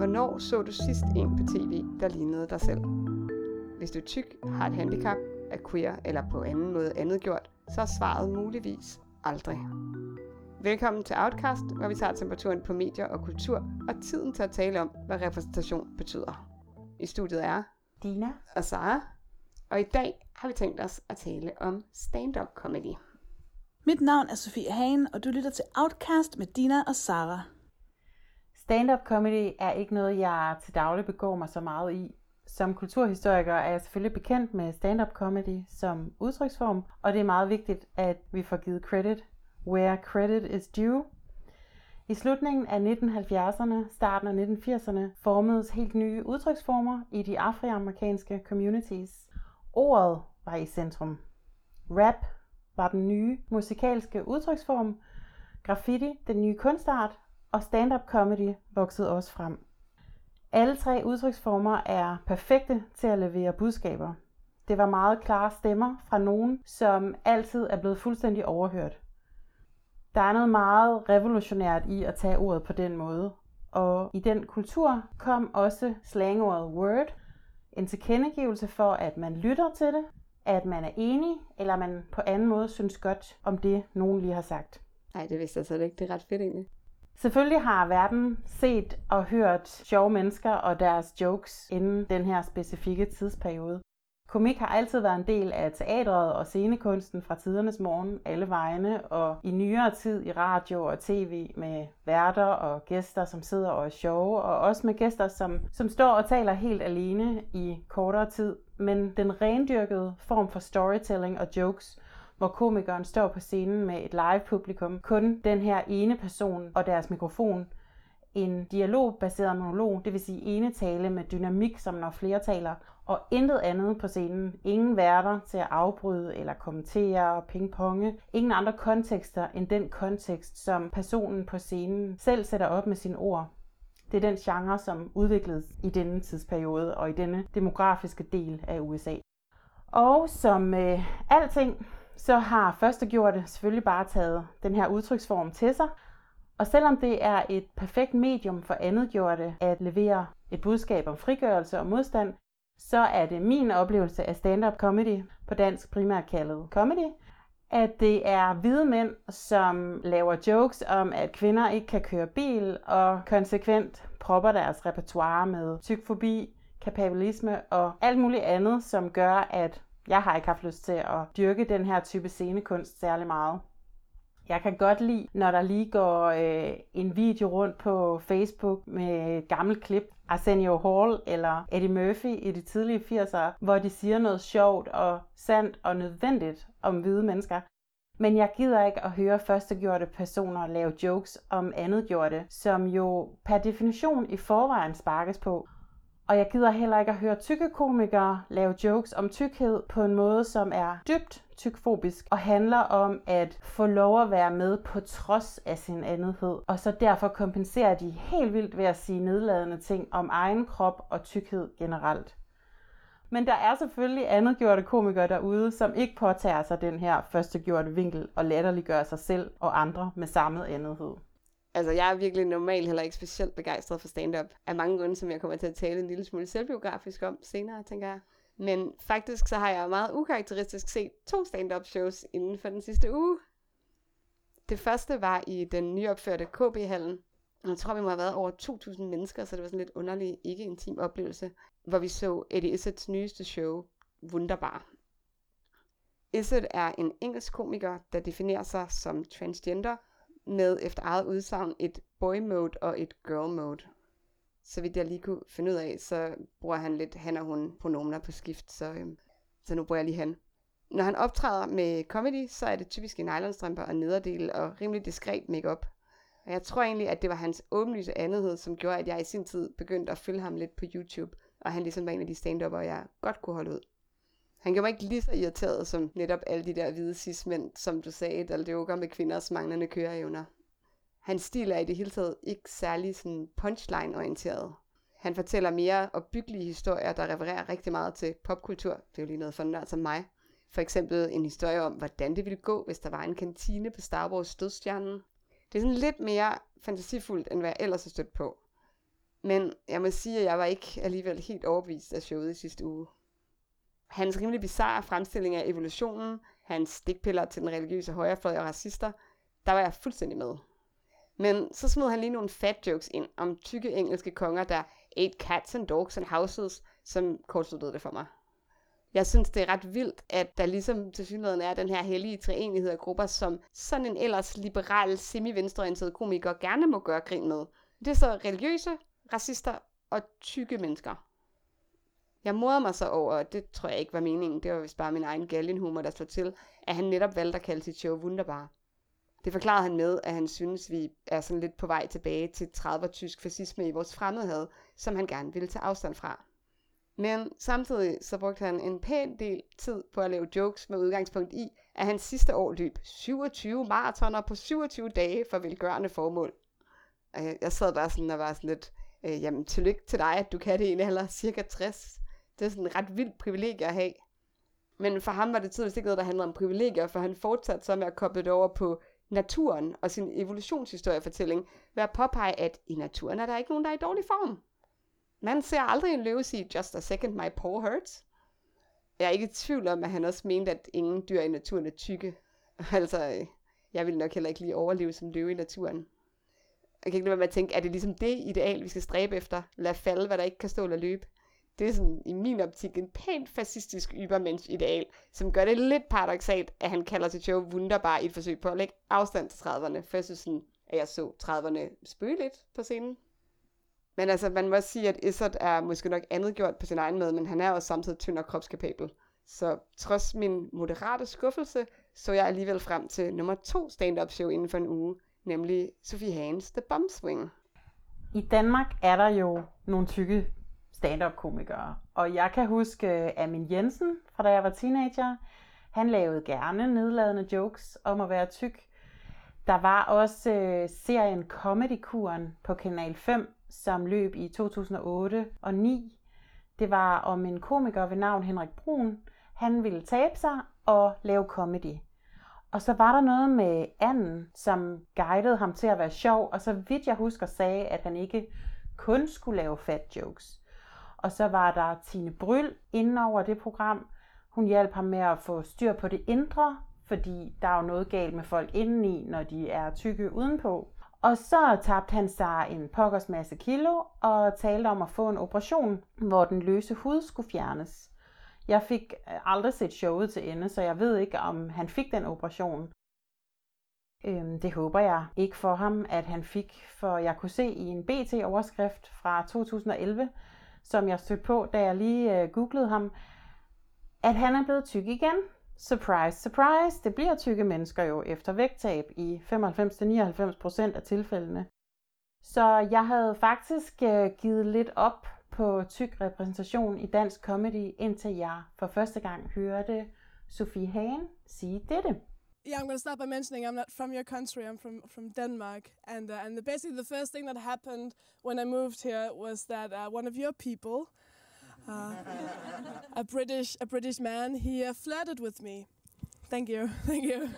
Hvornår så du sidst en på tv, der lignede dig selv? Hvis du er tyk, har et handicap, er queer eller på anden måde andet gjort, så er svaret muligvis aldrig. Velkommen til Outcast, hvor vi tager temperaturen på medier og kultur og tiden til at tale om, hvad repræsentation betyder. I studiet er Dina og Sara, og i dag har vi tænkt os at tale om stand-up comedy. Mit navn er Sofie Hagen, og du lytter til Outcast med Dina og Sara. Stand-up comedy er ikke noget, jeg til daglig begår mig så meget i. Som kulturhistoriker er jeg selvfølgelig bekendt med stand-up comedy som udtryksform, og det er meget vigtigt, at vi får givet credit where credit is due. I slutningen af 1970'erne, starten af 1980'erne, formedes helt nye udtryksformer i de afroamerikanske communities. Ordet var i centrum. Rap var den nye musikalske udtryksform, graffiti den nye kunstart, og stand-up comedy voksede også frem. Alle tre udtryksformer er perfekte til at levere budskaber. Det var meget klare stemmer fra nogen, som altid er blevet fuldstændig overhørt. Der er noget meget revolutionært i at tage ordet på den måde, og i den kultur kom også slangordet word, en tilkendegivelse for, at man lytter til det, at man er enig, eller man på anden måde synes godt om det, nogen lige har sagt. Nej, det vidste jeg så ikke. Det er ret fedt egentlig. Selvfølgelig har verden set og hørt sjove mennesker og deres jokes inden den her specifikke tidsperiode. Komik har altid været en del af teatret og scenekunsten fra tidernes morgen alle vegne, og i nyere tid i radio og tv med værter og gæster, som sidder og er sjove, og også med gæster, som, som står og taler helt alene i kortere tid. Men den rendyrkede form for storytelling og jokes hvor komikeren står på scenen med et live publikum, kun den her ene person og deres mikrofon. En dialogbaseret monolog, det vil sige ene tale med dynamik, som når flere taler, og intet andet på scenen. Ingen værter til at afbryde eller kommentere, pingponge. Ingen andre kontekster end den kontekst, som personen på scenen selv sætter op med sine ord. Det er den genre, som udvikledes i denne tidsperiode og i denne demografiske del af USA. Og som øh, alting, så har førstegjorte selvfølgelig bare taget den her udtryksform til sig. Og selvom det er et perfekt medium for andetgjorte at levere et budskab om frigørelse og modstand, så er det min oplevelse af stand-up comedy, på dansk primært kaldet comedy, at det er hvide mænd, som laver jokes om, at kvinder ikke kan køre bil, og konsekvent propper deres repertoire med tykfobi, kapabilisme og alt muligt andet, som gør, at jeg har ikke haft lyst til at dyrke den her type scenekunst særlig meget. Jeg kan godt lide, når der lige går øh, en video rundt på Facebook med et gammelt klip. Arsenio Hall eller Eddie Murphy i de tidlige 80'ere, hvor de siger noget sjovt og sandt og nødvendigt om hvide mennesker. Men jeg gider ikke at høre førstegjorte personer lave jokes om andetgjorte, som jo per definition i forvejen sparkes på. Og jeg gider heller ikke at høre tykke komikere lave jokes om tykkhed på en måde, som er dybt tykfobisk og handler om at få lov at være med på trods af sin andethed. Og så derfor kompenserer de helt vildt ved at sige nedladende ting om egen krop og tykkhed generelt. Men der er selvfølgelig andetgjorte komikere derude, som ikke påtager sig den her førstegjorte vinkel og latterliggør sig selv og andre med samme andethed. Altså, jeg er virkelig normalt heller ikke specielt begejstret for stand-up. Af mange grunde, som jeg kommer til at tale en lille smule selvbiografisk om senere, tænker jeg. Men faktisk så har jeg meget ukarakteristisk set to stand-up shows inden for den sidste uge. Det første var i den nyopførte KB-hallen. Jeg tror, vi må have været over 2.000 mennesker, så det var sådan lidt underlig, ikke intim oplevelse, hvor vi så Eddie Izzets nyeste show, Wunderbar. Izzet er en engelsk komiker, der definerer sig som transgender, med efter eget udsagn et boy mode og et girl mode. Så vidt jeg lige kunne finde ud af, så bruger han lidt han og hun pronomener på skift, så, øhm, så nu bruger jeg lige han. Når han optræder med comedy, så er det typisk i nylonstrømper og nederdel og rimelig diskret makeup. Og jeg tror egentlig, at det var hans åbenlyse andethed, som gjorde, at jeg i sin tid begyndte at følge ham lidt på YouTube, og han ligesom var en af de stand jeg godt kunne holde ud. Han gjorde mig ikke lige så irriteret som netop alle de der hvide cis-mænd, som du sagde, der joker med kvinders manglende køreevner. Hans stil er i det hele taget ikke særlig sådan punchline-orienteret. Han fortæller mere opbyggelige historier, der refererer rigtig meget til popkultur. Det er jo lige noget for nørd som mig. For eksempel en historie om, hvordan det ville gå, hvis der var en kantine på Star Wars dødstjernen. Det er sådan lidt mere fantasifuldt, end hvad jeg ellers har stødt på. Men jeg må sige, at jeg var ikke alligevel helt overbevist af showet i sidste uge. Hans rimelig bizarre fremstilling af evolutionen, hans stikpiller til den religiøse højrefløj og racister, der var jeg fuldstændig med. Men så smed han lige nogle fat jokes ind om tykke engelske konger, der ate cats and dogs and houses, som kortsluttede det for mig. Jeg synes, det er ret vildt, at der ligesom til synligheden er den her hellige treenighed af grupper, som sådan en ellers liberal, semi-venstreorienteret komiker gerne må gøre grin med. Det er så religiøse, racister og tykke mennesker. Jeg morede mig så over, og det tror jeg ikke var meningen, det var vist bare min egen galgenhumor, der slog til, at han netop valgte at kalde sit show Wunderbar. Det forklarede han med, at han synes, vi er sådan lidt på vej tilbage til 30'er tysk fascisme i vores fremmedhed, som han gerne ville tage afstand fra. Men samtidig så brugte han en pæn del tid på at lave jokes med udgangspunkt i, at han sidste år løb 27 maratoner på 27 dage for velgørende formål. Og jeg, sad bare sådan og var sådan lidt, øh, jamen tillykke til dig, at du kan det i en cirka 60. Det er sådan en ret vildt privilegie at have. Men for ham var det tydeligvis ikke noget, der handlede om privilegier, for han fortsatte så med at koble det over på naturen og sin evolutionshistoriefortælling ved at påpege, at i naturen er der ikke nogen, der er i dårlig form. Man ser aldrig en løve sige, just a second, my paw hurts. Jeg er ikke i tvivl om, at han også mente, at ingen dyr i naturen er tykke. altså, jeg vil nok heller ikke lige overleve som løve i naturen. Jeg kan ikke lade være med at tænke, er det ligesom det ideal, vi skal stræbe efter? Lad falde, hvad der ikke kan stå eller løbe. Det er sådan, i min optik, en pænt fascistisk ybermensch ideal, som gør det lidt paradoxalt, at han kalder sit show Wunderbar i et forsøg på at lægge afstand til 30'erne. For jeg synes sådan, at jeg så 30'erne spøge lidt på scenen. Men altså, man må også sige, at Izzard er måske nok andet gjort på sin egen måde, men han er også samtidig tynd og kropskapabel. Så trods min moderate skuffelse, så jeg alligevel frem til nummer to stand-up show inden for en uge, nemlig Sofie Hans The Bomb Swing. I Danmark er der jo nogle tykke stand-up komikere, og jeg kan huske øh, Amin Jensen fra da jeg var teenager. Han lavede gerne nedladende jokes om at være tyk. Der var også øh, serien Comedy-kuren på Kanal 5, som løb i 2008 og 9. Det var om en komiker ved navn Henrik Brun. Han ville tabe sig og lave comedy. Og så var der noget med anden, som guidede ham til at være sjov, og så vidt jeg husker sagde, at han ikke kun skulle lave fat jokes. Og så var der Tine Bryl inden over det program. Hun hjalp ham med at få styr på det indre, fordi der er jo noget galt med folk indeni, når de er tykke udenpå. Og så tabte han sig en pokkers masse kilo og talte om at få en operation, hvor den løse hud skulle fjernes. Jeg fik aldrig set showet til ende, så jeg ved ikke, om han fik den operation. Øhm, det håber jeg ikke for ham, at han fik, for jeg kunne se i en BT-overskrift fra 2011, som jeg stødte på, da jeg lige øh, googlede ham, at han er blevet tyk igen. Surprise, surprise, det bliver tykke mennesker jo efter vægttab i 95-99% af tilfældene. Så jeg havde faktisk øh, givet lidt op på tyk repræsentation i dansk comedy, indtil jeg for første gang hørte Sofie Hagen sige dette. Yeah, I'm going to start by mentioning I'm not from your country. I'm from from Denmark, and uh, and the, basically the first thing that happened when I moved here was that uh, one of your people, uh, a British a British man, he uh, flirted with me. Thank you, thank you.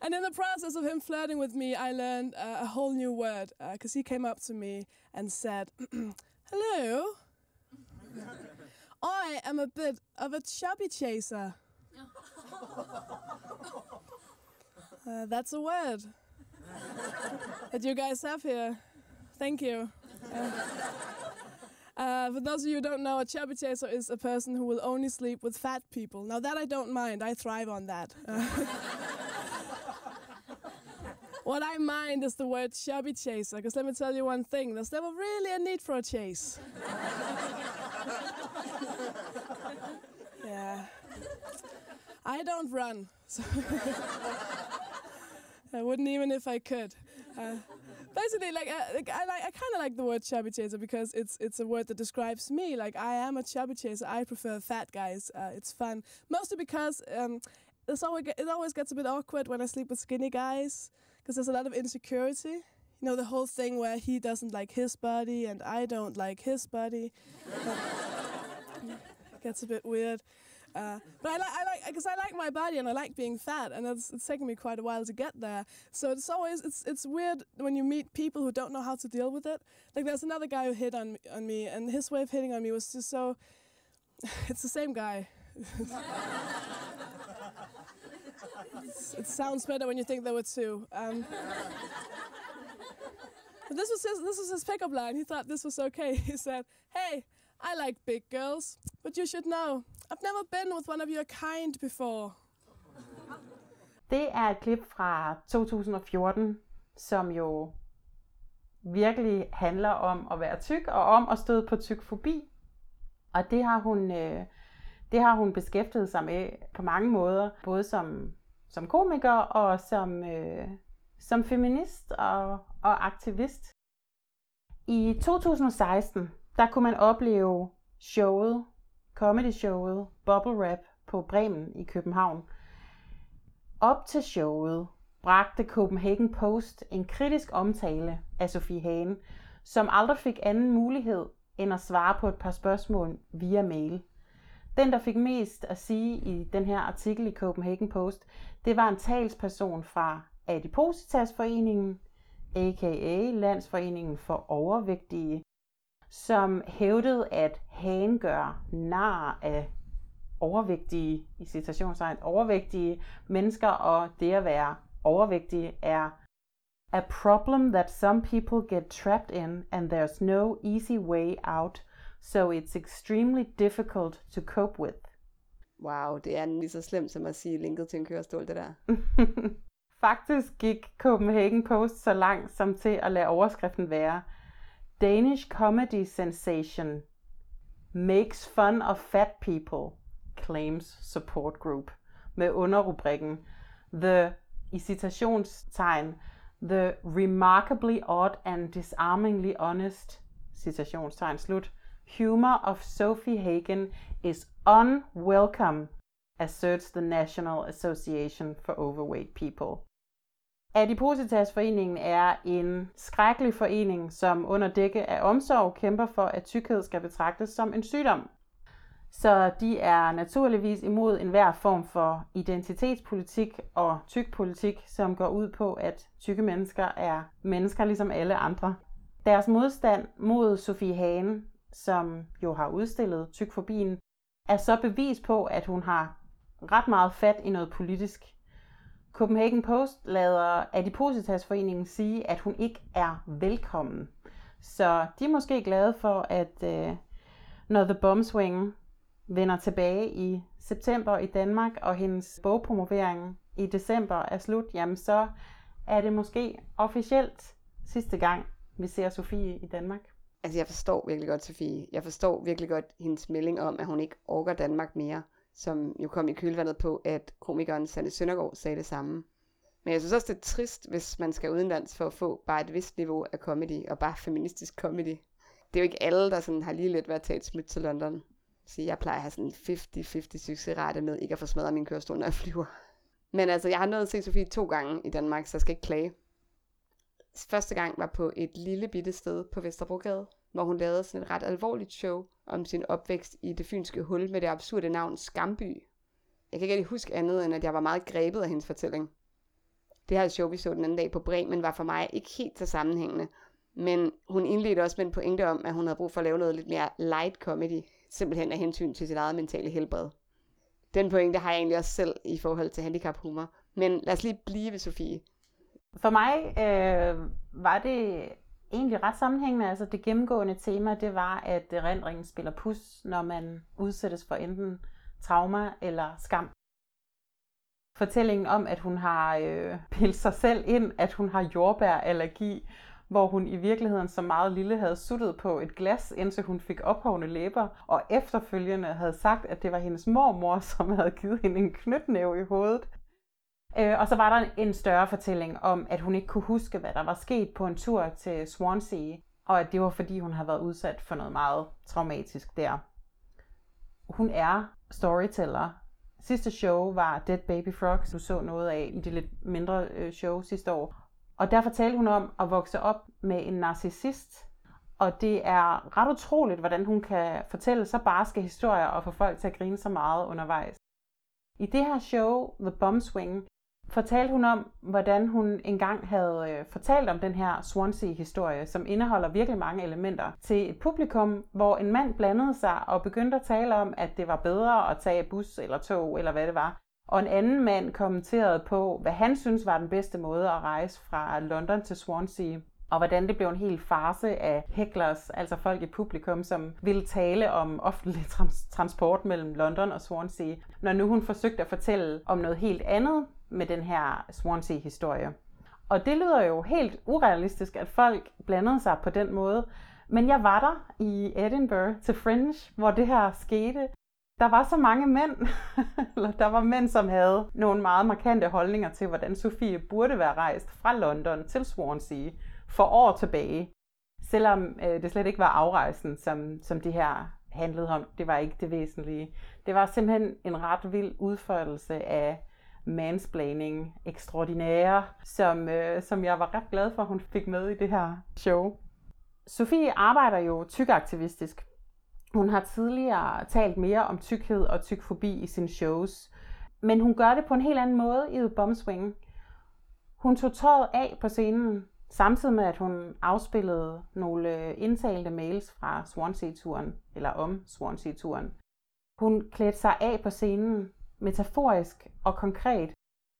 and in the process of him flirting with me, I learned uh, a whole new word because he came up to me and said, "Hello, I am a bit of a chubby chaser." Uh, that's a word that you guys have here. Thank you. Uh, uh, for those of you who don't know, a chubby chaser is a person who will only sleep with fat people. Now that I don't mind, I thrive on that. Uh, what I mind is the word chubby chaser, because let me tell you one thing: there's never really a need for a chase. yeah. I don't run. So I wouldn't even if I could. Uh, basically, like, uh, like I like, I kind of like the word chubby chaser because it's it's a word that describes me. Like I am a chubby chaser. I prefer fat guys. Uh, it's fun, mostly because um, it's always it always gets a bit awkward when I sleep with skinny guys because there's a lot of insecurity. You know the whole thing where he doesn't like his body and I don't like his body. gets a bit weird. Uh, but I like, I like, because I like my body and I like being fat, and it's, it's taken me quite a while to get there. So it's always, it's, it's weird when you meet people who don't know how to deal with it. Like there's another guy who hit on on me, and his way of hitting on me was just so. It's the same guy. It sounds better when you think there were two. Um, this was his this was his pickup line. He thought this was okay. He said, "Hey, I like big girls, but you should know, I've never been with one of your kind before." Det er et klip fra 2014, som jo virkelig handler om at være tyk og om at støde på tykfobi. Og det har hun, øh, det har hun beskæftiget sig med på mange måder, både som, som komiker og som, øh, som feminist og, og aktivist. I 2016, der kunne man opleve showet, comedy-showet Bubble Rap på Bremen i København. Op til showet bragte Copenhagen Post en kritisk omtale af Sofie Hagen, som aldrig fik anden mulighed end at svare på et par spørgsmål via mail. Den, der fik mest at sige i den her artikel i Copenhagen Post, det var en talsperson fra Adipositasforeningen, a.k.a. Landsforeningen for Overvægtige, som hævdede, at Hagen gør nar af overvægtige, i citationstegn, overvægtige mennesker, og det at være overvægtig er a problem that some people get trapped in, and there's no easy way out, so it's extremely difficult to cope with. Wow, det er lige så slemt som at sige linket til en kørestol, det der. Faktisk gik Copenhagen Post så langt som til at lade overskriften være Danish comedy sensation makes fun of fat people, claims support group, med underrubrikken The, i citationstegn, The remarkably odd and disarmingly honest, citationstegn slut, humor of Sophie Hagen is unwelcome, asserts the National Association for Overweight People. Adipositasforeningen er en skrækkelig forening, som under dække af omsorg kæmper for, at tykkhed skal betragtes som en sygdom. Så de er naturligvis imod enhver form for identitetspolitik og tykpolitik, som går ud på, at tykke mennesker er mennesker ligesom alle andre. Deres modstand mod Sofie Hagen, som jo har udstillet tykfobien, er så bevis på, at hun har ret meget fat i noget politisk. Copenhagen Post lader Adipositasforeningen sige, at hun ikke er velkommen. Så de er måske glade for, at øh, når The Bombswing vender tilbage i september i Danmark, og hendes bogpromovering i december er slut, jamen så er det måske officielt sidste gang, vi ser Sofie i Danmark. Altså, jeg forstår virkelig godt Sofie. Jeg forstår virkelig godt hendes melding om, at hun ikke orker Danmark mere, som jo kom i kølvandet på, at komikeren Sanne Søndergaard sagde det samme. Men jeg synes også, det er trist, hvis man skal udenlands for at få bare et vist niveau af comedy, og bare feministisk comedy. Det er jo ikke alle, der sådan har lige lidt ved at tage et smut til London. Så jeg plejer at have sådan en 50-50 succesrate med ikke at få smadret min kørestol, når jeg flyver. Men altså, jeg har nået at se Sofie to gange i Danmark, så jeg skal ikke klage. Første gang var på et lille bitte sted på Vesterbrogade, hvor hun lavede sådan et ret alvorligt show om sin opvækst i det fynske hul med det absurde navn Skamby. Jeg kan ikke rigtig huske andet, end at jeg var meget grebet af hendes fortælling. Det her show, vi så den anden dag på Bremen, var for mig ikke helt så sammenhængende. Men hun indledte også med en pointe om, at hun havde brug for at lave noget lidt mere light comedy, simpelthen af hensyn til sit eget mentale helbred. Den pointe har jeg egentlig også selv i forhold til handicaphumor. Men lad os lige blive ved Sofie. For mig øh, var det egentlig ret sammenhængende. Altså det gennemgående tema, det var, at erindringen spiller pus, når man udsættes for enten trauma eller skam. Fortællingen om, at hun har øh, pillet sig selv ind, at hun har jordbærallergi, hvor hun i virkeligheden så meget lille havde suttet på et glas, indtil hun fik ophovne læber, og efterfølgende havde sagt, at det var hendes mormor, som havde givet hende en knytnæve i hovedet. Øh, og så var der en større fortælling om, at hun ikke kunne huske, hvad der var sket på en tur til Swansea, og at det var fordi, hun havde været udsat for noget meget traumatisk der. Hun er storyteller. Sidste show var Dead Baby Frogs, du så noget af i det lidt mindre øh, show sidste år. Og der fortalte hun om at vokse op med en narcissist, Og det er ret utroligt, hvordan hun kan fortælle så barske historier og få folk til at grine så meget undervejs. I det her show, The Bomb Swing, fortalte hun om, hvordan hun engang havde øh, fortalt om den her Swansea-historie, som indeholder virkelig mange elementer, til et publikum, hvor en mand blandede sig og begyndte at tale om, at det var bedre at tage bus eller tog, eller hvad det var. Og en anden mand kommenterede på, hvad han synes var den bedste måde at rejse fra London til Swansea og hvordan det blev en hel farse af hecklers, altså folk i publikum, som ville tale om offentlig trans- transport mellem London og Swansea, når nu hun forsøgte at fortælle om noget helt andet med den her Swansea-historie. Og det lyder jo helt urealistisk, at folk blandede sig på den måde. Men jeg var der i Edinburgh til Fringe, hvor det her skete. Der var så mange mænd, eller der var mænd, som havde nogle meget markante holdninger til, hvordan Sofie burde være rejst fra London til Swansea for år tilbage. Selvom øh, det slet ikke var afrejsen, som, som det her handlede om. Det var ikke det væsentlige. Det var simpelthen en ret vild udførelse af mansplaining ekstraordinære, som, øh, som jeg var ret glad for, at hun fik med i det her show. Sofie arbejder jo tykaktivistisk. Hun har tidligere talt mere om tykkhed og tykfobi i sine shows, men hun gør det på en helt anden måde i The Bombswing. Hun tog tøjet af på scenen, samtidig med at hun afspillede nogle indtalte mails fra Swansea-turen, eller om Swansea-turen. Hun klædte sig af på scenen, metaforisk og konkret,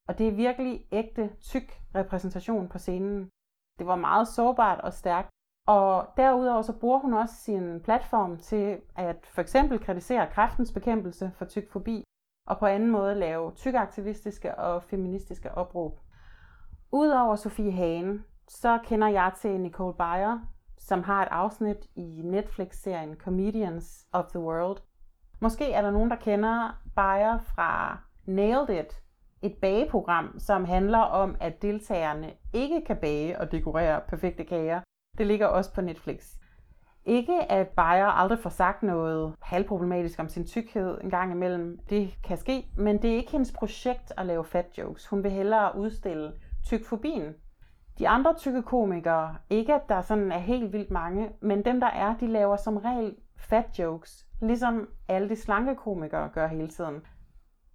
og det er virkelig ægte, tyk repræsentation på scenen. Det var meget sårbart og stærkt, og derudover så bruger hun også sin platform til at for eksempel kritisere kræftens bekæmpelse for tykfobi, og på anden måde lave tykaktivistiske og feministiske opråb. Udover Sofie Hane, så kender jeg til Nicole Bayer, som har et afsnit i Netflix-serien Comedians of the World. Måske er der nogen, der kender Bayer fra Nailed It, et bageprogram, som handler om, at deltagerne ikke kan bage og dekorere perfekte kager. Det ligger også på Netflix. Ikke at Bayer aldrig får sagt noget halvproblematisk om sin tykkhed en gang imellem. Det kan ske, men det er ikke hendes projekt at lave fat jokes. Hun vil hellere udstille tykfobien. De andre tykke komikere, ikke at der sådan er helt vildt mange, men dem der er, de laver som regel fat jokes, ligesom alle de slanke komikere gør hele tiden.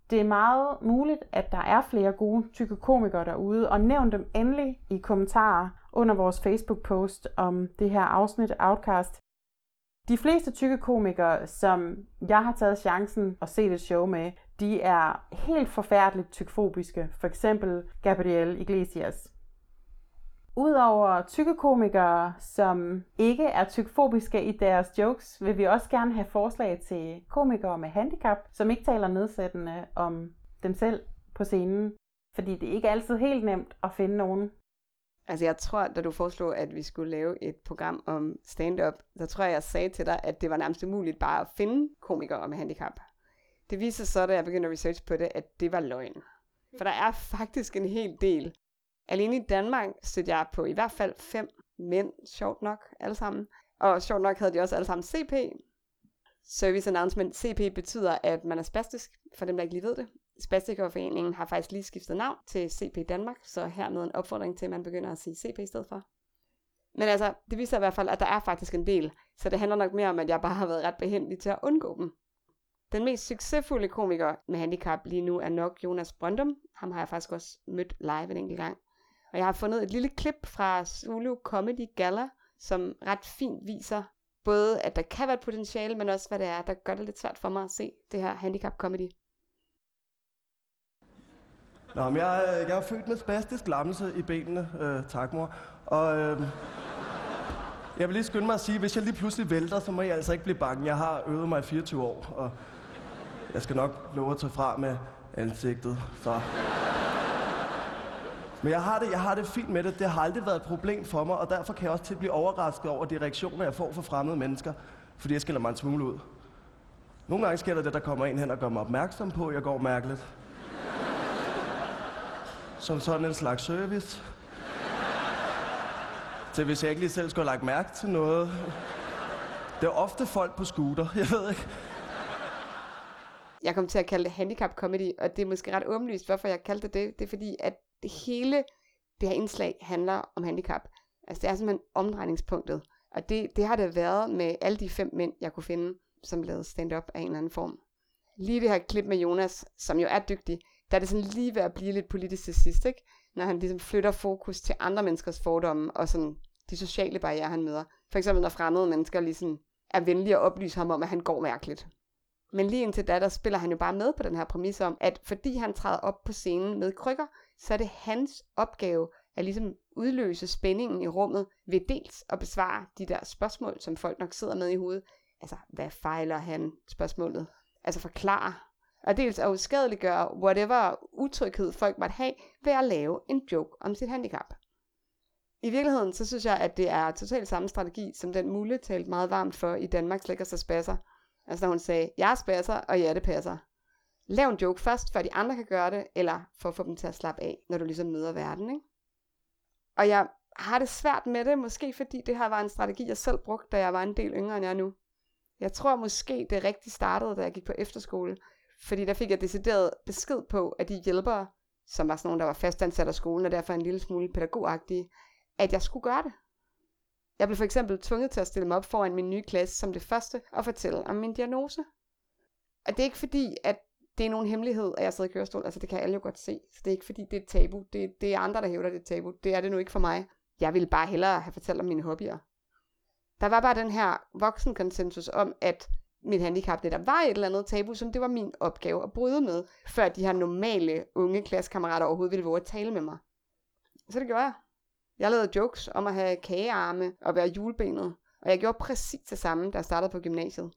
Det er meget muligt, at der er flere gode tykke komikere derude, og nævn dem endelig i kommentarer under vores Facebook-post om det her afsnit Outcast. De fleste tykke komikere, som jeg har taget chancen og set et show med, de er helt forfærdeligt tykfobiske. For eksempel Gabriel Iglesias. Udover tykke komikere, som ikke er tykfobiske i deres jokes, vil vi også gerne have forslag til komikere med handicap, som ikke taler nedsættende om dem selv på scenen. Fordi det er ikke altid helt nemt at finde nogen. Altså jeg tror, da du foreslog, at vi skulle lave et program om stand-up, så tror jeg, jeg sagde til dig, at det var nærmest umuligt bare at finde komikere med handicap. Det viser så, da jeg begyndte at research på det, at det var løgn. For der er faktisk en hel del Alene i Danmark stødte jeg på i hvert fald fem mænd, sjovt nok, alle sammen. Og sjovt nok havde de også alle sammen CP. Service Announcement CP betyder, at man er spastisk, for dem, der ikke lige ved det. Spastikerforeningen har faktisk lige skiftet navn til CP Danmark, så hermed en opfordring til, at man begynder at sige CP i stedet for. Men altså, det viser i hvert fald, at der er faktisk en del, så det handler nok mere om, at jeg bare har været ret behendig til at undgå dem. Den mest succesfulde komiker med handicap lige nu er nok Jonas Brøndum. Ham har jeg faktisk også mødt live en enkelt gang. Og jeg har fundet et lille klip fra Zulu Comedy Gala, som ret fint viser både, at der kan være et potentiale, men også hvad det er, der gør det lidt svært for mig at se det her handicap comedy. Nå, men jeg, øh, jeg er født med spastisk lammelse i benene, øh, tak mor. Og øh, jeg vil lige skynde mig at sige, at hvis jeg lige pludselig vælter, så må jeg altså ikke blive bange. Jeg har øvet mig i 24 år, og jeg skal nok love at tage fra med ansigtet. Så men jeg har, det, jeg har det fint med det. Det har aldrig været et problem for mig, og derfor kan jeg også til at blive overrasket over de reaktioner, jeg får fra fremmede mennesker, fordi jeg skiller mig en smule ud. Nogle gange sker der det, der kommer en hen og gør mig opmærksom på, at jeg går mærkeligt. Som sådan en slags service. Til hvis jeg ikke lige selv skulle have lagt mærke til noget. Det er ofte folk på scooter, jeg ved ikke. Jeg kom til at kalde det handicap comedy, og det er måske ret åbenlyst, hvorfor jeg kaldte det. Det er fordi, at det hele det her indslag handler om handicap. Altså det er simpelthen omdrejningspunktet. Og det, det har det været med alle de fem mænd, jeg kunne finde, som lavede stand-up af en eller anden form. Lige det her klip med Jonas, som jo er dygtig, der er det sådan lige ved at blive lidt politisk til sidst, ikke? når han ligesom flytter fokus til andre menneskers fordomme og sådan de sociale barriere, han møder. For eksempel når fremmede mennesker ligesom er venlige og oplyser ham om, at han går mærkeligt. Men lige indtil da, der spiller han jo bare med på den her præmis om, at fordi han træder op på scenen med krykker, så er det hans opgave at ligesom udløse spændingen i rummet ved dels at besvare de der spørgsmål, som folk nok sidder med i hovedet. Altså, hvad fejler han? Spørgsmålet. Altså forklare. Og dels at uskadeliggøre whatever utryghed folk måtte have ved at lave en joke om sit handicap. I virkeligheden, så synes jeg, at det er totalt samme strategi, som den Mulle talte meget varmt for i Danmarks Lækkerste spasser. Altså da hun sagde, jeg spasser, og ja, det passer. Lav en joke først, før de andre kan gøre det, eller for at få dem til at slappe af, når du ligesom møder verden, ikke? Og jeg har det svært med det, måske fordi det her var en strategi, jeg selv brugte, da jeg var en del yngre end jeg er nu. Jeg tror måske, det rigtig startede, da jeg gik på efterskole, fordi der fik jeg decideret besked på, at de hjælpere, som var sådan nogle, der var fastansat af skolen, og derfor en lille smule pædagogagtige, at jeg skulle gøre det. Jeg blev for eksempel tvunget til at stille mig op foran min nye klasse som det første og fortælle om min diagnose. Og det er ikke fordi, at det er nogen hemmelighed, at jeg sidder i kørestol. Altså det kan alle jo godt se. Så det er ikke fordi, det er et tabu. Det, det er andre, der hævder, det er et tabu. Det er det nu ikke for mig. Jeg ville bare hellere have fortalt om mine hobbyer. Der var bare den her voksenkonsensus om, at mit handicap netop var et eller andet tabu, som det var min opgave at bryde med, før de her normale unge klassekammerater overhovedet ville våge at tale med mig. Så det gjorde jeg. Jeg lavede jokes om at have kagearme og være julebenet, og jeg gjorde præcis det samme, da jeg startede på gymnasiet.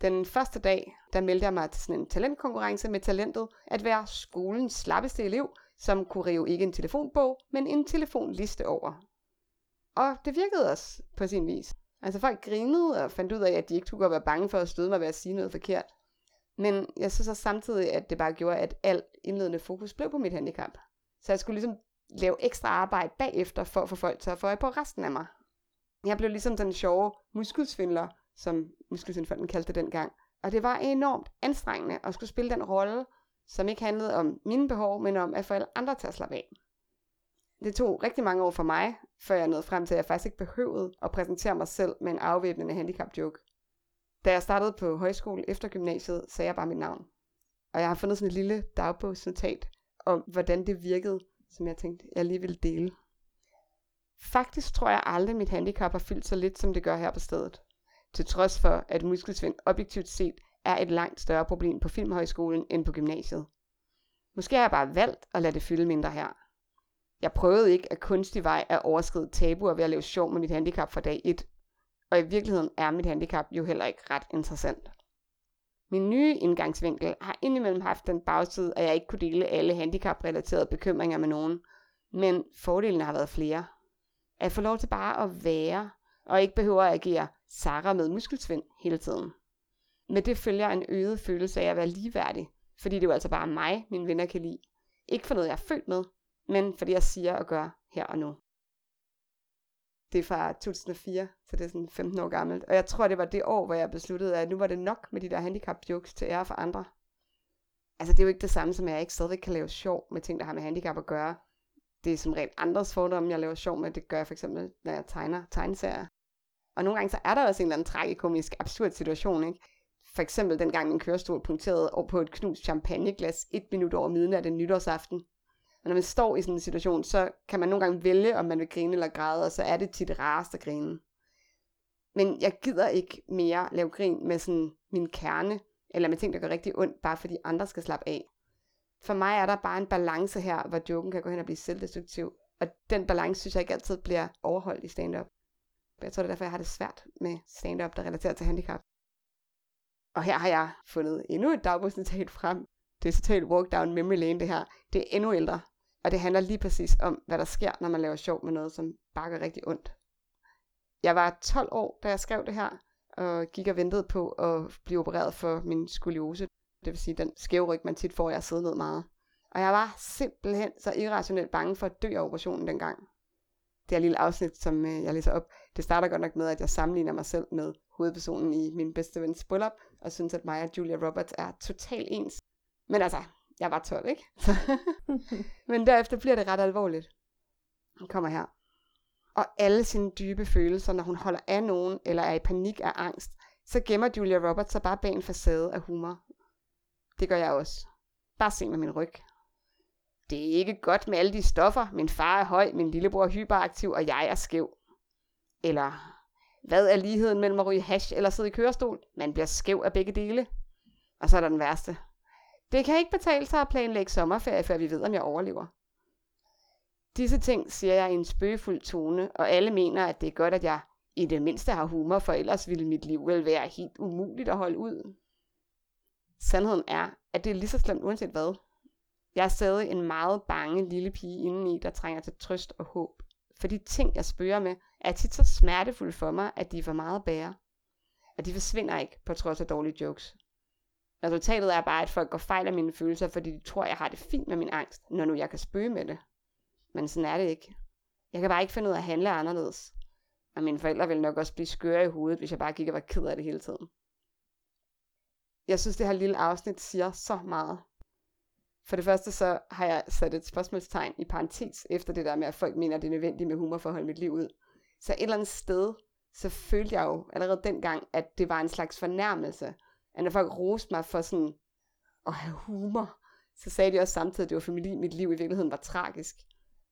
Den første dag, der meldte jeg mig til sådan en talentkonkurrence med talentet at være skolens slappeste elev, som kunne rive ikke en telefonbog, men en telefonliste over. Og det virkede også på sin vis. Altså folk grinede og fandt ud af, at de ikke skulle være bange for at støde mig ved at sige noget forkert. Men jeg synes også samtidig, at det bare gjorde, at alt indledende fokus blev på mit handicap. Så jeg skulle ligesom lave ekstra arbejde bagefter for at få folk til at få øje på resten af mig. Jeg blev ligesom den sjove muskelsvindler, som muskelsvindfonden kaldte det dengang. Og det var enormt anstrengende at skulle spille den rolle, som ikke handlede om mine behov, men om at få alle andre til at slappe af. Det tog rigtig mange år for mig, før jeg nåede frem til, at jeg faktisk ikke behøvede at præsentere mig selv med en afvæbnende handicap-joke. Da jeg startede på højskole efter gymnasiet, sagde jeg bare mit navn. Og jeg har fundet sådan et lille dagbogsnotat om, hvordan det virkede, som jeg tænkte, jeg lige ville dele. Faktisk tror jeg aldrig, mit handicap har fyldt så lidt, som det gør her på stedet. Til trods for, at muskelsvind objektivt set er et langt større problem på Filmhøjskolen end på gymnasiet. Måske har jeg bare valgt at lade det fylde mindre her. Jeg prøvede ikke at kunstig vej at overskride tabuer ved at lave sjov med mit handicap fra dag 1. Og i virkeligheden er mit handicap jo heller ikke ret interessant. Min nye indgangsvinkel har indimellem haft den bagside, at jeg ikke kunne dele alle handicaprelaterede bekymringer med nogen. Men fordelene har været flere. At få lov til bare at være, og ikke behøver at agere Sarah med muskelsvind hele tiden. Med det følger en øget følelse af at være ligeværdig, fordi det er jo altså bare mig, mine venner kan lide. Ikke for noget, jeg er født med, men fordi jeg siger og gør her og nu. Det er fra 2004, så det er sådan 15 år gammelt. Og jeg tror, det var det år, hvor jeg besluttede, at nu var det nok med de der handicap-jokes til ære for andre. Altså, det er jo ikke det samme som, at jeg ikke stadigvæk kan lave sjov med ting, der har med handicap at gøre. Det er som rent andres fordomme, jeg laver sjov med. Det gør jeg for eksempel, når jeg tegner tegneserier. Og nogle gange så er der også en eller anden tragikomisk, absurd situation, ikke? For eksempel dengang min kørestol punkterede over på et knust champagneglas et minut over midnat den nytårsaften. Og når man står i sådan en situation, så kan man nogle gange vælge, om man vil grine eller græde, og så er det tit rarest at grine. Men jeg gider ikke mere lave grin med sådan min kerne, eller med ting, der gør rigtig ondt, bare fordi andre skal slappe af. For mig er der bare en balance her, hvor joken kan gå hen og blive selvdestruktiv. Og den balance synes jeg ikke altid bliver overholdt i stand-up. Jeg tror, det er derfor, jeg har det svært med stand-up, der relaterer til handicap. Og her har jeg fundet endnu et dagbogsnotat frem. Det er totalt walk down memory lane, det her. Det er endnu ældre. Og det handler lige præcis om, hvad der sker, når man laver sjov med noget, som bakker rigtig ondt. Jeg var 12 år, da jeg skrev det her, og gik og ventede på at blive opereret for min skoliose. Det vil sige den skæve ryg, man tit får, jeg sidder ned meget. Og jeg var simpelthen så irrationelt bange for at dø af operationen dengang. Det her lille afsnit, som øh, jeg læser op, det starter godt nok med, at jeg sammenligner mig selv med hovedpersonen i min bedste vens bryllup, og synes, at mig og Julia Roberts er totalt ens. Men altså, jeg var 12, ikke? Men derefter bliver det ret alvorligt. Hun kommer her. og alle sine dybe følelser, når hun holder af nogen eller er i panik af angst, så gemmer Julia Roberts sig bare bag en facade af humor. Det gør jeg også. Bare se med min ryg. Det er ikke godt med alle de stoffer. Min far er høj, min lillebror er hyperaktiv, og jeg er skæv. Eller, hvad er ligheden mellem at ryge hash eller sidde i kørestol? Man bliver skæv af begge dele. Og så er der den værste. Det kan ikke betale sig at planlægge sommerferie, før vi ved, om jeg overlever. Disse ting siger jeg i en spøgefuld tone, og alle mener, at det er godt, at jeg i det mindste har humor, for ellers ville mit liv vel være helt umuligt at holde ud. Sandheden er, at det er lige så slemt uanset hvad. Jeg er stadig en meget bange lille pige indeni, der trænger til trøst og håb. For de ting, jeg spørger med, er tit så smertefulde for mig, at de er for meget at bære. Og de forsvinder ikke, på trods af dårlige jokes. Resultatet er bare, at folk går fejl af mine følelser, fordi de tror, jeg har det fint med min angst, når nu jeg kan spøge med det. Men sådan er det ikke. Jeg kan bare ikke finde ud af at handle anderledes. Og mine forældre ville nok også blive skøre i hovedet, hvis jeg bare gik og var ked af det hele tiden. Jeg synes, det her lille afsnit siger så meget. For det første så har jeg sat et spørgsmålstegn i parentes efter det der med, at folk mener, at det er nødvendigt med humor for at holde mit liv ud. Så et eller andet sted, så følte jeg jo allerede dengang, at det var en slags fornærmelse. At når folk roste mig for sådan at have humor, så sagde de også samtidig, at det var for mit liv i virkeligheden var tragisk.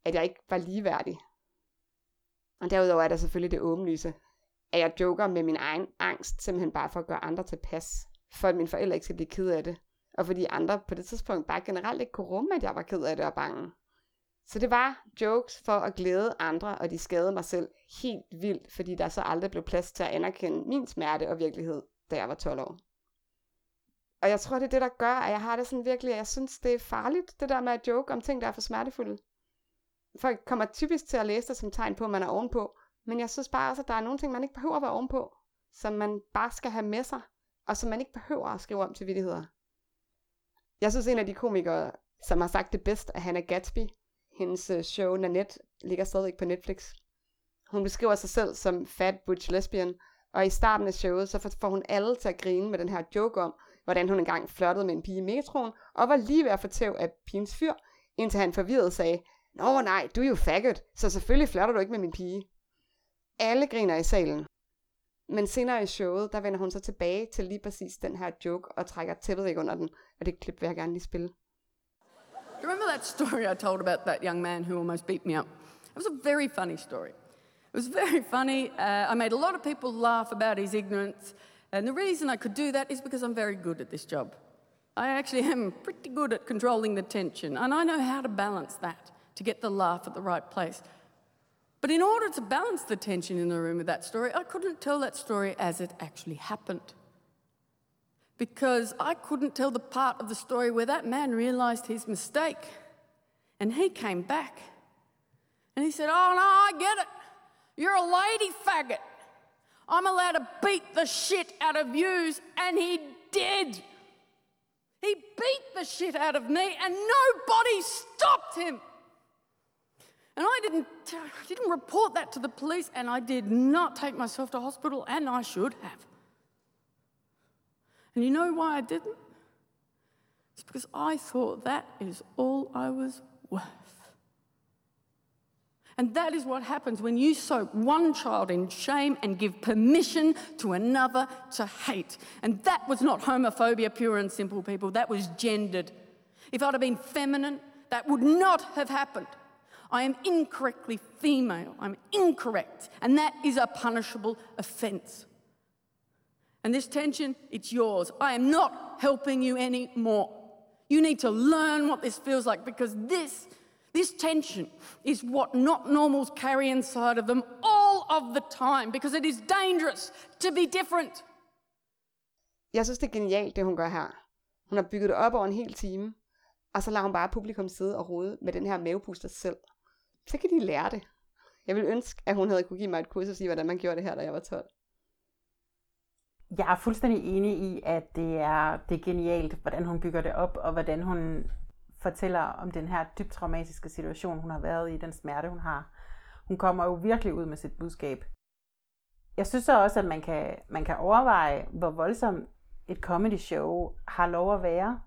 At jeg ikke var ligeværdig. Og derudover er der selvfølgelig det åbenlyse, at jeg joker med min egen angst, simpelthen bare for at gøre andre tilpas. For at mine forældre ikke skal blive ked af det. Og fordi andre på det tidspunkt bare generelt ikke kunne rumme, at jeg var ked af det og bange. Så det var jokes for at glæde andre, og de skadede mig selv helt vildt, fordi der så aldrig blev plads til at anerkende min smerte og virkelighed, da jeg var 12 år. Og jeg tror, det er det, der gør, at jeg har det sådan virkelig, at jeg synes, det er farligt, det der med at joke om ting, der er for smertefulde. Folk kommer typisk til at læse det som tegn på, at man er ovenpå, men jeg synes bare også, at der er nogle ting, man ikke behøver at være ovenpå, som man bare skal have med sig, og som man ikke behøver at skrive om til vidtigheder. Jeg synes, en af de komikere, som har sagt det bedst, er Hannah Gatsby. Hendes øh, show Nanette ligger stadig på Netflix. Hun beskriver sig selv som fat butch lesbian, og i starten af showet, så får hun alle til at grine med den her joke om, hvordan hun engang flirtede med en pige i metroen, og var lige ved at fortæve af pigens fyr, indtil han forvirret sagde, Nå nej, du er jo faggot, så selvfølgelig flirter du ikke med min pige. Alle griner i salen. Men senere i showet, der vender hun så tilbage til lige præcis den her joke og trækker tæppet væk under den, og det klip vil jeg gerne lige spille. Do you remember that story I told about that young man who almost beat me up? It was a very funny story. It was very funny. Uh, I made a lot of people laugh about his ignorance. And the reason I could do that is because I'm very good at this job. I actually am pretty good at controlling the tension, and I know how to balance that to get the laugh at the right place. But in order to balance the tension in the room with that story, I couldn't tell that story as it actually happened. Because I couldn't tell the part of the story where that man realized his mistake. And he came back. And he said, Oh, no, I get it. You're a lady faggot. I'm allowed to beat the shit out of yous. And he did. He beat the shit out of me, and nobody stopped him. And I didn't, I didn't report that to the police, and I did not take myself to hospital, and I should have. And you know why I didn't? It's because I thought that is all I was worth. And that is what happens when you soak one child in shame and give permission to another to hate. And that was not homophobia, pure and simple, people. That was gendered. If I'd have been feminine, that would not have happened. I am incorrectly female. I'm incorrect. And that is a punishable offence. And this tension, it's yours. I am not helping you anymore. You need to learn what this feels like because this, this tension is what not normals carry inside of them all of the time because it is dangerous to be different. Jeg synes, det er genialt, det hun gør her. Hun har bygget det op over en hel time, og så lader hun bare publikum sidde og rode med den her mavepuster selv. så kan de lære det. Jeg vil ønske, at hun havde kunne give mig et kursus i, hvordan man gjorde det her, da jeg var 12. Jeg er fuldstændig enig i, at det er, det er genialt, hvordan hun bygger det op, og hvordan hun fortæller om den her dybt traumatiske situation, hun har været i, den smerte, hun har. Hun kommer jo virkelig ud med sit budskab. Jeg synes så også, at man kan, man kan overveje, hvor voldsomt et comedy show har lov at være.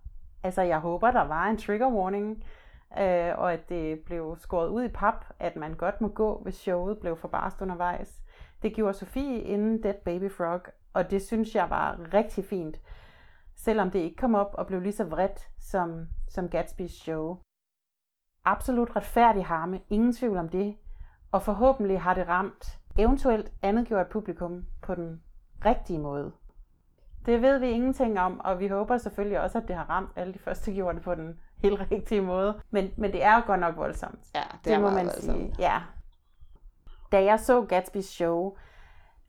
Altså, jeg håber, der var en trigger warning øh, og at det blev skåret ud i pap, at man godt må gå, hvis showet blev for barst undervejs. Det gjorde Sofie inden Dead Baby Frog, og det synes jeg var rigtig fint, selvom det ikke kom op og blev lige så vredt som, som Gatsby's show. Absolut retfærdig harme, ingen tvivl om det, og forhåbentlig har det ramt eventuelt andet gjort publikum på den rigtige måde. Det ved vi ingenting om, og vi håber selvfølgelig også, at det har ramt alle de første gjorte på den helt rigtige måde. Men, men det er jo godt nok voldsomt. Ja, det, Det er må man voldsomt. sige. Ja. Da jeg så Gatsby's show,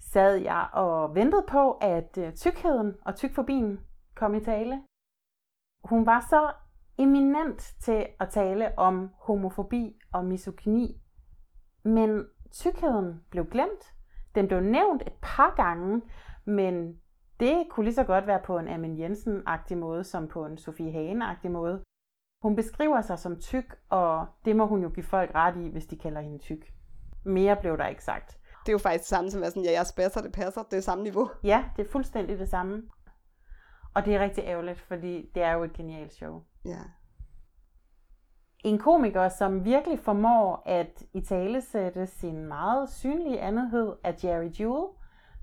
sad jeg og ventede på, at øh, tykheden og tykfobien kom i tale. Hun var så eminent til at tale om homofobi og misogyni, men tykheden blev glemt. Den blev nævnt et par gange, men det kunne lige så godt være på en Amin Jensen-agtig måde, som på en Sofie Hagen-agtig måde. Hun beskriver sig som tyk, og det må hun jo give folk ret i, hvis de kalder hende tyk. Mere blev der ikke sagt. Det er jo faktisk det samme som, at sådan, ja, jeg spasser, det passer. Det er samme niveau. Ja, det er fuldstændig det samme. Og det er rigtig ærgerligt, fordi det er jo et genialt show. Ja. En komiker, som virkelig formår at italesætte sin meget synlige andethed, er Jerry Jewell,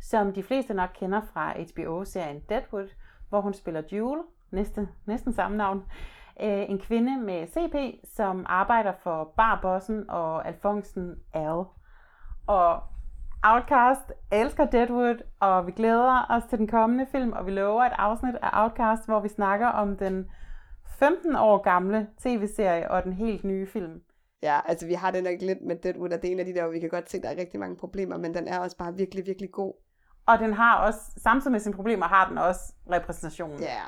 som de fleste nok kender fra HBO-serien Deadwood, hvor hun spiller Jewel, næste, næsten samme navn, øh, en kvinde med CP, som arbejder for Barbossen og Alfonsen Al. Og Outcast elsker Deadwood, og vi glæder os til den kommende film, og vi lover et afsnit af Outcast, hvor vi snakker om den 15 år gamle tv-serie og den helt nye film. Ja, altså vi har det nok lidt med Deadwood, at det er en af de der, hvor vi kan godt se, at der er rigtig mange problemer, men den er også bare virkelig, virkelig god. Og den har også, samtidig med sine problemer, har den også repræsentationen. Ja.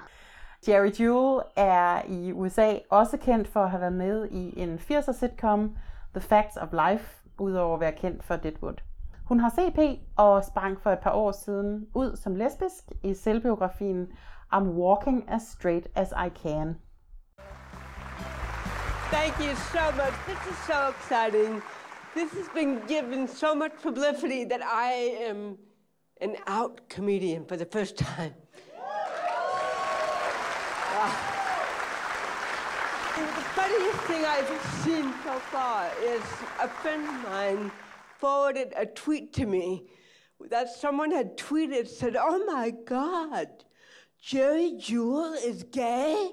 Jerry Jewell er i USA også kendt for at have været med i en 80'er sitcom, The Facts of Life, udover at være kendt for Deadwood. Hun har CP og sprang for et par år siden ud som lesbisk i selvbiografien I'm Walking as Straight as I Can. Thank you so much. This is so exciting. This has been given so much publicity that I am an out comedian for the first time. And the funniest thing I've seen so far is a friend of mine forwarded a tweet to me that someone had tweeted said, "Oh my God, Jerry Jewell is gay."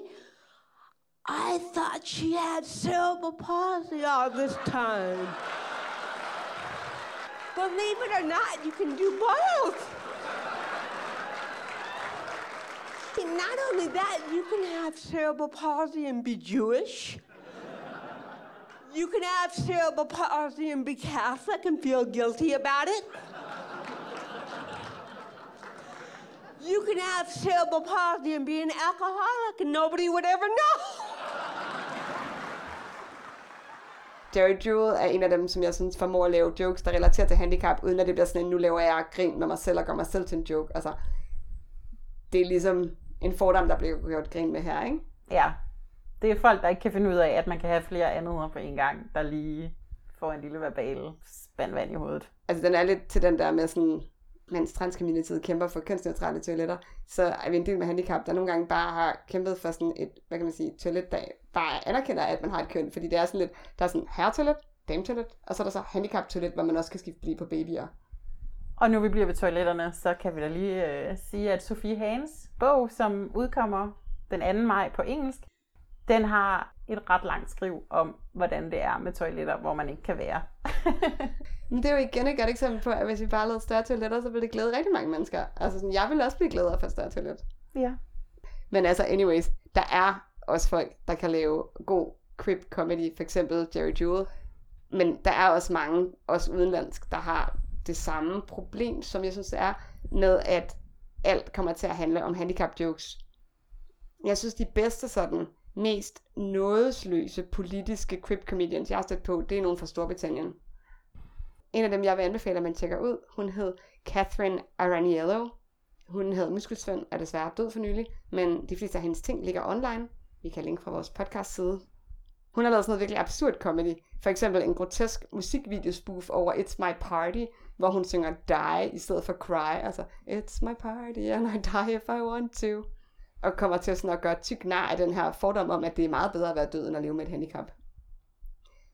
I thought she had cerebral palsy all this time. Believe it or not, you can do both. Not only that, you can have cerebral palsy and be Jewish. You can have cerebral palsy and be Catholic and feel guilty about it. You can have cerebral palsy and be an alcoholic and nobody would ever know. Jerry Jewell er en af dem, som jeg synes formår at lave jokes, der relaterer til handicap, uden at det bliver sådan en, nu laver jeg grin med mig selv og gør mig selv til en joke. Altså, det er ligesom en fordom, der bliver gjort grin med her, ikke? Ja, det er folk, der ikke kan finde ud af, at man kan have flere andheder på en gang, der lige får en lille verbal spand vand i hovedet. Altså, den er lidt til den der med sådan, mens transcommunityet kæmper for kønsneutrale toiletter, så er vi en del med handicap, der nogle gange bare har kæmpet for sådan et, hvad kan man sige, toilet, der bare anerkender, at man har et køn, fordi det er sådan lidt, der er sådan herretoilet, dametoilet, og så er der så handicap-toilet, hvor man også kan skifte blive på babyer. Og nu vi bliver ved toiletterne, så kan vi da lige øh, sige, at Sofie Hagens bog, som udkommer den 2. maj på engelsk, den har et ret langt skriv om, hvordan det er med toiletter, hvor man ikke kan være. Men det er jo igen et godt eksempel på, at hvis vi bare lavede større toiletter, så ville det glæde rigtig mange mennesker. Altså sådan, jeg ville også blive gladere for et større toilet. ja. Men altså, anyways, der er også folk, der kan lave god crip comedy, for eksempel Jerry Jewell. Men der er også mange, også udenlandsk, der har det samme problem, som jeg synes er, med at alt kommer til at handle om handicap jokes. Jeg synes, de bedste sådan, mest nådesløse politiske crip comedians, jeg har stødt på, det er nogen fra Storbritannien. En af dem, jeg vil anbefale, at man tjekker ud, hun hed Catherine Araniello. Hun hed Muskelsvend, er desværre død for nylig, men de fleste af hendes ting ligger online. Vi kan linke fra vores podcast side. Hun har lavet sådan noget virkelig absurd comedy. For eksempel en grotesk musikvideospoof over It's My Party, hvor hun synger Die i stedet for Cry. Altså, It's my party and I die if I want to. Og kommer til sådan at gøre tyk nar af den her fordom om, at det er meget bedre at være død, end at leve med et handicap.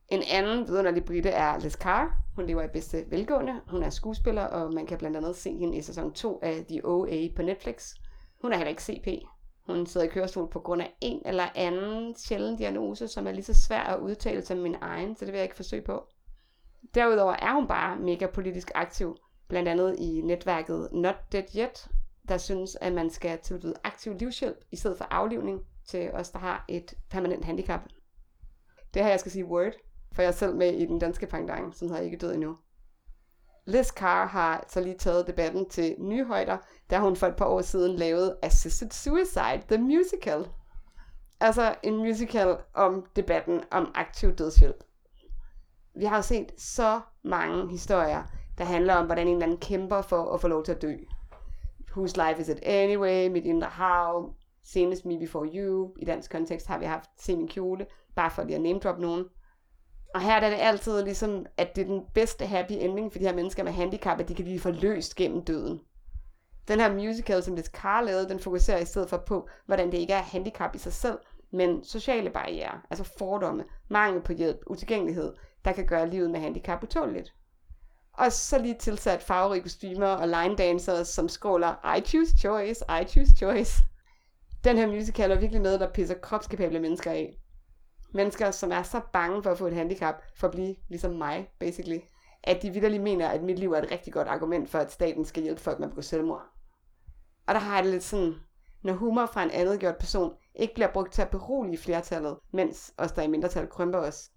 En anden vidunderlig brite er Liz Carr. Hun lever i bedste velgående. Hun er skuespiller, og man kan blandt andet se hende i sæson 2 af The OA på Netflix. Hun er heller ikke CP. Hun sidder i kørestol på grund af en eller anden sjælden diagnose, som er lige så svær at udtale som min egen, så det vil jeg ikke forsøge på. Derudover er hun bare mega politisk aktiv, blandt andet i netværket Not Dead Yet, der synes, at man skal tilbyde aktiv livshjælp i stedet for aflivning til os, der har et permanent handicap. Det her, jeg skal sige word, for jeg er selv med i den danske pangdang, som hedder ikke død endnu. Liz Carr har så lige taget debatten til nye højder, da hun for et par år siden lavede Assisted Suicide, The Musical. Altså en musical om debatten om aktiv dødshjælp. Vi har set så mange historier, der handler om, hvordan en eller anden kæmper for at få lov til at dø. Whose life is it anyway? Mit indre hav. Senest Me Before You. I dansk kontekst har vi haft Se min kjole. Bare for lige at name drop nogen. Og her er det altid ligesom, at det er den bedste happy ending for de her mennesker med handicap, at de kan blive forløst gennem døden. Den her musical, som Liz Carr lavede, den fokuserer i stedet for på, hvordan det ikke er handicap i sig selv, men sociale barriere, altså fordomme, mangel på hjælp, utilgængelighed, der kan gøre livet med handicap utåligt. Og så lige tilsat farverige kostymer og line dancers, som skråler I choose choice, I choose choice. Den her musical er virkelig noget, der pisser kropskapable mennesker af. Mennesker, som er så bange for at få et handicap, for at blive ligesom mig, basically. At de vidderligt mener, at mit liv er et rigtig godt argument for, at staten skal hjælpe folk med at begå selvmord. Og der har jeg det lidt sådan, når humor fra en andet gjort person ikke bliver brugt til at berolige flertallet, mens os der er i mindretal krymper os.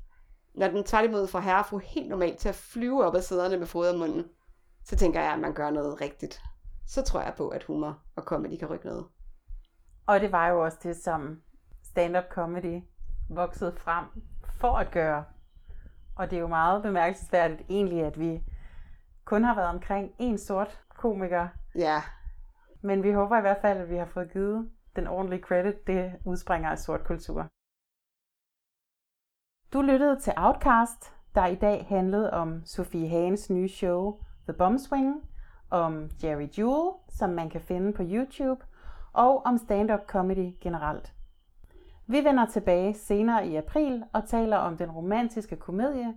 Når den tværtimod får herrefru helt normalt til at flyve op ad sæderne med fodermunden, så tænker jeg, at man gør noget rigtigt. Så tror jeg på, at humor og comedy kan rykke noget. Og det var jo også det, som stand-up comedy voksede frem for at gøre. Og det er jo meget bemærkelsesværdigt egentlig, at vi kun har været omkring en sort komiker. Ja. Men vi håber i hvert fald, at vi har fået givet den ordentlige credit, det udspringer af sort kultur. Du lyttede til Outcast, der i dag handlede om Sofie Hagens nye show The Bombswing, om Jerry Jewel, som man kan finde på YouTube, og om stand-up comedy generelt. Vi vender tilbage senere i april og taler om den romantiske komedie,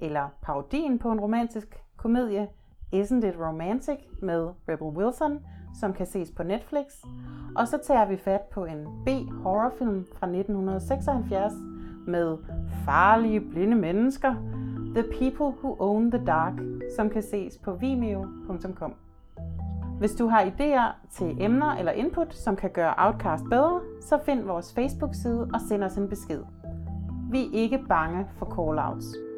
eller parodien på en romantisk komedie, Isn't It Romantic med Rebel Wilson, som kan ses på Netflix. Og så tager vi fat på en B-horrorfilm fra 1976 med farlige blinde mennesker, The People Who Own the Dark, som kan ses på vimeo.com. Hvis du har idéer til emner eller input, som kan gøre Outcast bedre, så find vores Facebook-side og send os en besked. Vi er ikke bange for call-outs.